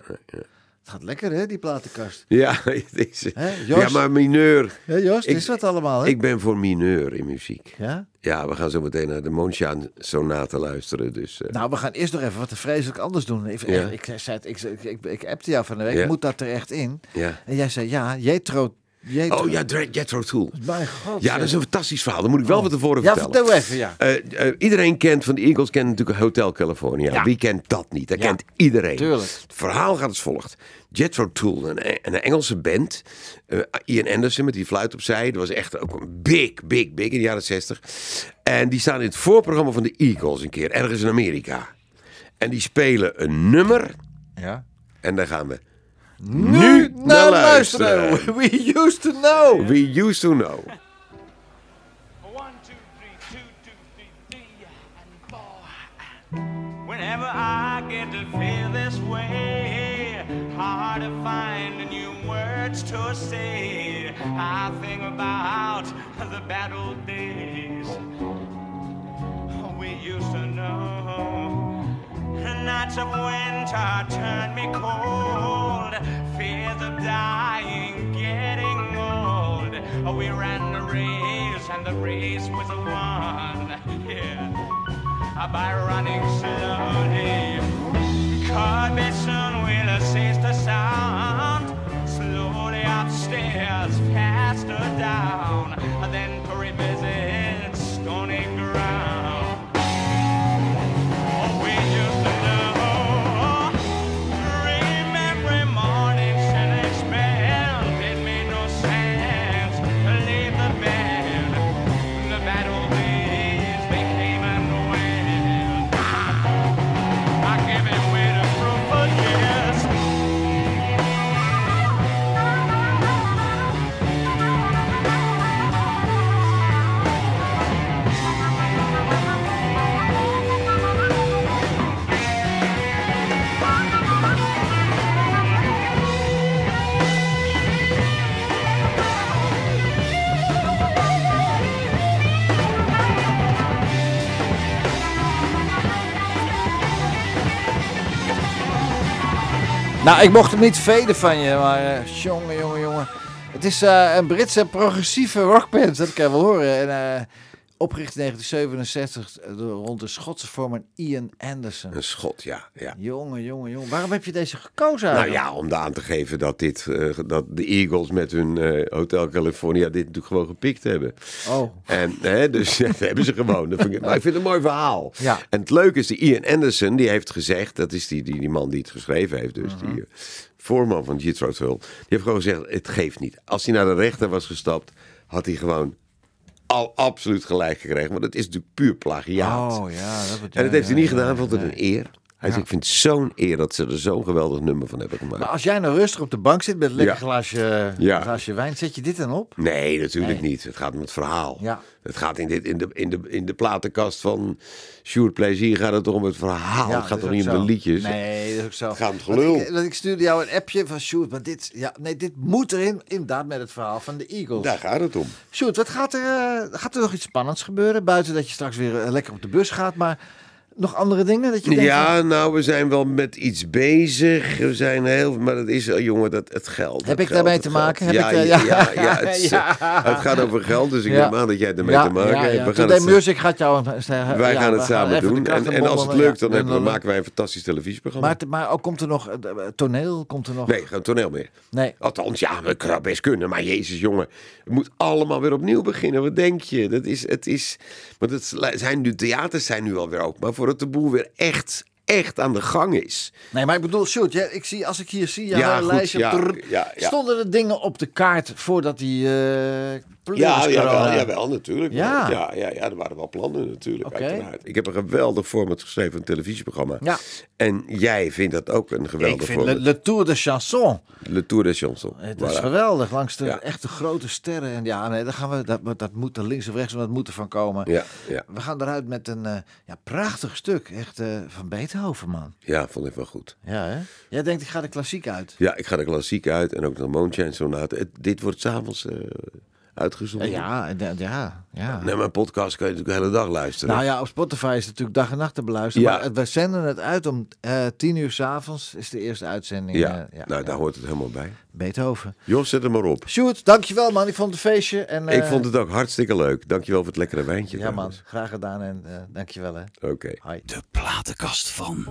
Het gaat lekker hè, die platenkast. Ja, Jos? ja, maar mineur. Ja, Jos, het Ik- is wat allemaal hè? Ik ben voor mineur in muziek. Ja? Ja, we gaan zo meteen naar de Mondriaan sonate luisteren. Dus, eh, Nou, we gaan eerst nog even wat vreselijk anders doen. Even, Ja. ik, zei ik, ik, ik, ik appte jou van de week, Ja. moet dat er echt in? ja. En jij zei, ja, Jetro... Jetro Oh ja, Jethro. Mijn god. Ja, dat is een fantastisch verhaal. Dat moet ik wel van tevoren Ja, vertellen. vertel even, ja. Eh, eh, iedereen kent van de Eagles kent natuurlijk Hotel California. Ja. Wie kent dat niet? Dat Ja. kent iedereen. Tuurlijk. Het verhaal gaat als volgt. Jethro Tull, een, een Engelse band. Eh, Ian Anderson met die fluit opzij. Dat was echt ook een big, big, big in de jaren 60. En die staan in het voorprogramma van de Eagles een keer. Ergens in Amerika. En die spelen een nummer. Ja. En daar gaan we Nu naar naar luisteren. luisteren. We used to know. We used to know. Whenever I get to feel this way, hard to find new words to say. I think about the bad old days we used to know. Nights of winter turned me cold. Fears of dying, getting old. We ran the race, and the race was won. Yeah, by running slowly. Could be soon we'll cease to sound. Slowly upstairs, faster down. Then to Nou, ik mocht hem niet veden van je, maar eh, jongen, jongen, jongen. Het is eh, een Britse progressieve rockband, dat kan je wel horen. En, eh, opgericht in 1967 door, rond de Schotse vormer Ian Anderson. Een schot, ja. ja. Jongen, jongen, jongen. Waarom heb je deze gekozen Nou ja, om aan te geven dat, dit, eh, dat de Eagles met hun eh, Hotel California dit natuurlijk gewoon gepikt hebben. Oh. En, hè, dus dat hebben ze gewoon. Dat ik, maar ik vind het een mooi verhaal. Ja. En het leuke is, die Ian Anderson, die heeft gezegd, dat is die, die, die man die het geschreven heeft, dus Mhm. die eh, voorman van Jethro Tull, die heeft gewoon gezegd, het geeft niet. Als hij naar de rechter was gestapt, had hij gewoon al absoluut gelijk gekregen. Want het is natuurlijk puur plagiaat. Oh ja, dat En dat heeft hij niet gedaan, vond het een eer. Hij zegt, ik vind het zo'n eer dat ze er zo'n geweldig nummer van hebben gemaakt. Maar als jij nou rustig op de bank zit met een lekker glaasje, glaasje wijn, zet je dit dan op? Nee, natuurlijk Nee. niet. Het gaat om het verhaal. Ja. Het gaat in, dit, in, de, in, de, in de platenkast van Sjoerd Plezier gaat het toch om het verhaal. Ja, het gaat toch niet om de liedjes. Nee, dat is ook zo. Het gaat om Want gelul. Ik, want ik stuurde jou een appje van Sjoerd, maar dit, ja, nee, dit moet erin, inderdaad, met het verhaal van de Eagles. Daar gaat het om. Sjoerd, wat gaat er, eh, gaat er nog iets spannends gebeuren? Buiten dat je straks weer eh, lekker op de bus gaat, maar nog andere dingen? Dat je denkt Ja, van, nou, we zijn wel met iets bezig. We zijn heel, maar dat is, eh, jongen, dat, het geld. Heb het ik daarmee te maken? Heb ja, ik, eh, ja, ja. ja, het, eh, het gaat over geld, dus ik neem aan dat jij ermee ja, te maken hebt. We gaan Today het, Music gaat jou zeggen. wij gaan het samen doen. En, als het lukt, dan, hebben, dan En maken wij een fantastisch televisieprogramma. Maar, maar ook komt er nog toneel? Komt er nog? Nee, geen toneel meer. Nee. Althans, ja, we kunnen best kunnen. Maar jezus, jongen. Het moet allemaal weer opnieuw beginnen. Wat denk je? Dat is, het is... Want het zijn nu, theaters zijn nu alweer open. Maar voordat de boel weer echt, echt aan de gang is. Nee, maar ik bedoel, Sjoerd, ja, ik zie, als ik hier zie, ja, lijstje, ja, trrr, ja, ja. stonden er dingen op de kaart voordat die uh, Ja, jawel, jawel, natuurlijk. Ja. Ja, ja, ja, er waren wel plannen natuurlijk, uiteraard. Ik heb een geweldig format geschreven, een televisieprogramma. Ja. En jij vindt dat ook een Ik geweldig vind Le, format. Le Tour de Chanson, Le Tour de Chanson. het is Voilà. geweldig, langs de Ja. echte grote sterren. En ja, nee, daar gaan we, dat, dat moet er links of rechts, dat moet er van komen. Ja, ja. We gaan eruit met een eh, ja, prachtig stuk, echt eh, van Beethoven, ja, vond ik wel goed. Ja, hè? Jij denkt, ik ga de klassiek uit. Ja, ik ga de klassiek uit en ook de Moonshine Sonate. Het- Dit wordt s'avonds eh uitgezonden. Ja, en, eh, ja, ja. Nee, mijn podcast kan je natuurlijk de hele dag luisteren. Nou ja, op Spotify is het natuurlijk dag en nacht te beluisteren. Ja. Maar we zenden het uit om eh, tien uur s'avonds is de eerste uitzending. ja, eh, nou daar hoort het helemaal bij. Beethoven. Jos, zet hem maar op. Sjoerd, dankjewel man. Ik vond het een feestje. En, eh, ik vond het ook hartstikke leuk. Dankjewel voor het lekkere wijntje. Ja man, graag gedaan en eh, dankjewel hè. Oké. De platenkast van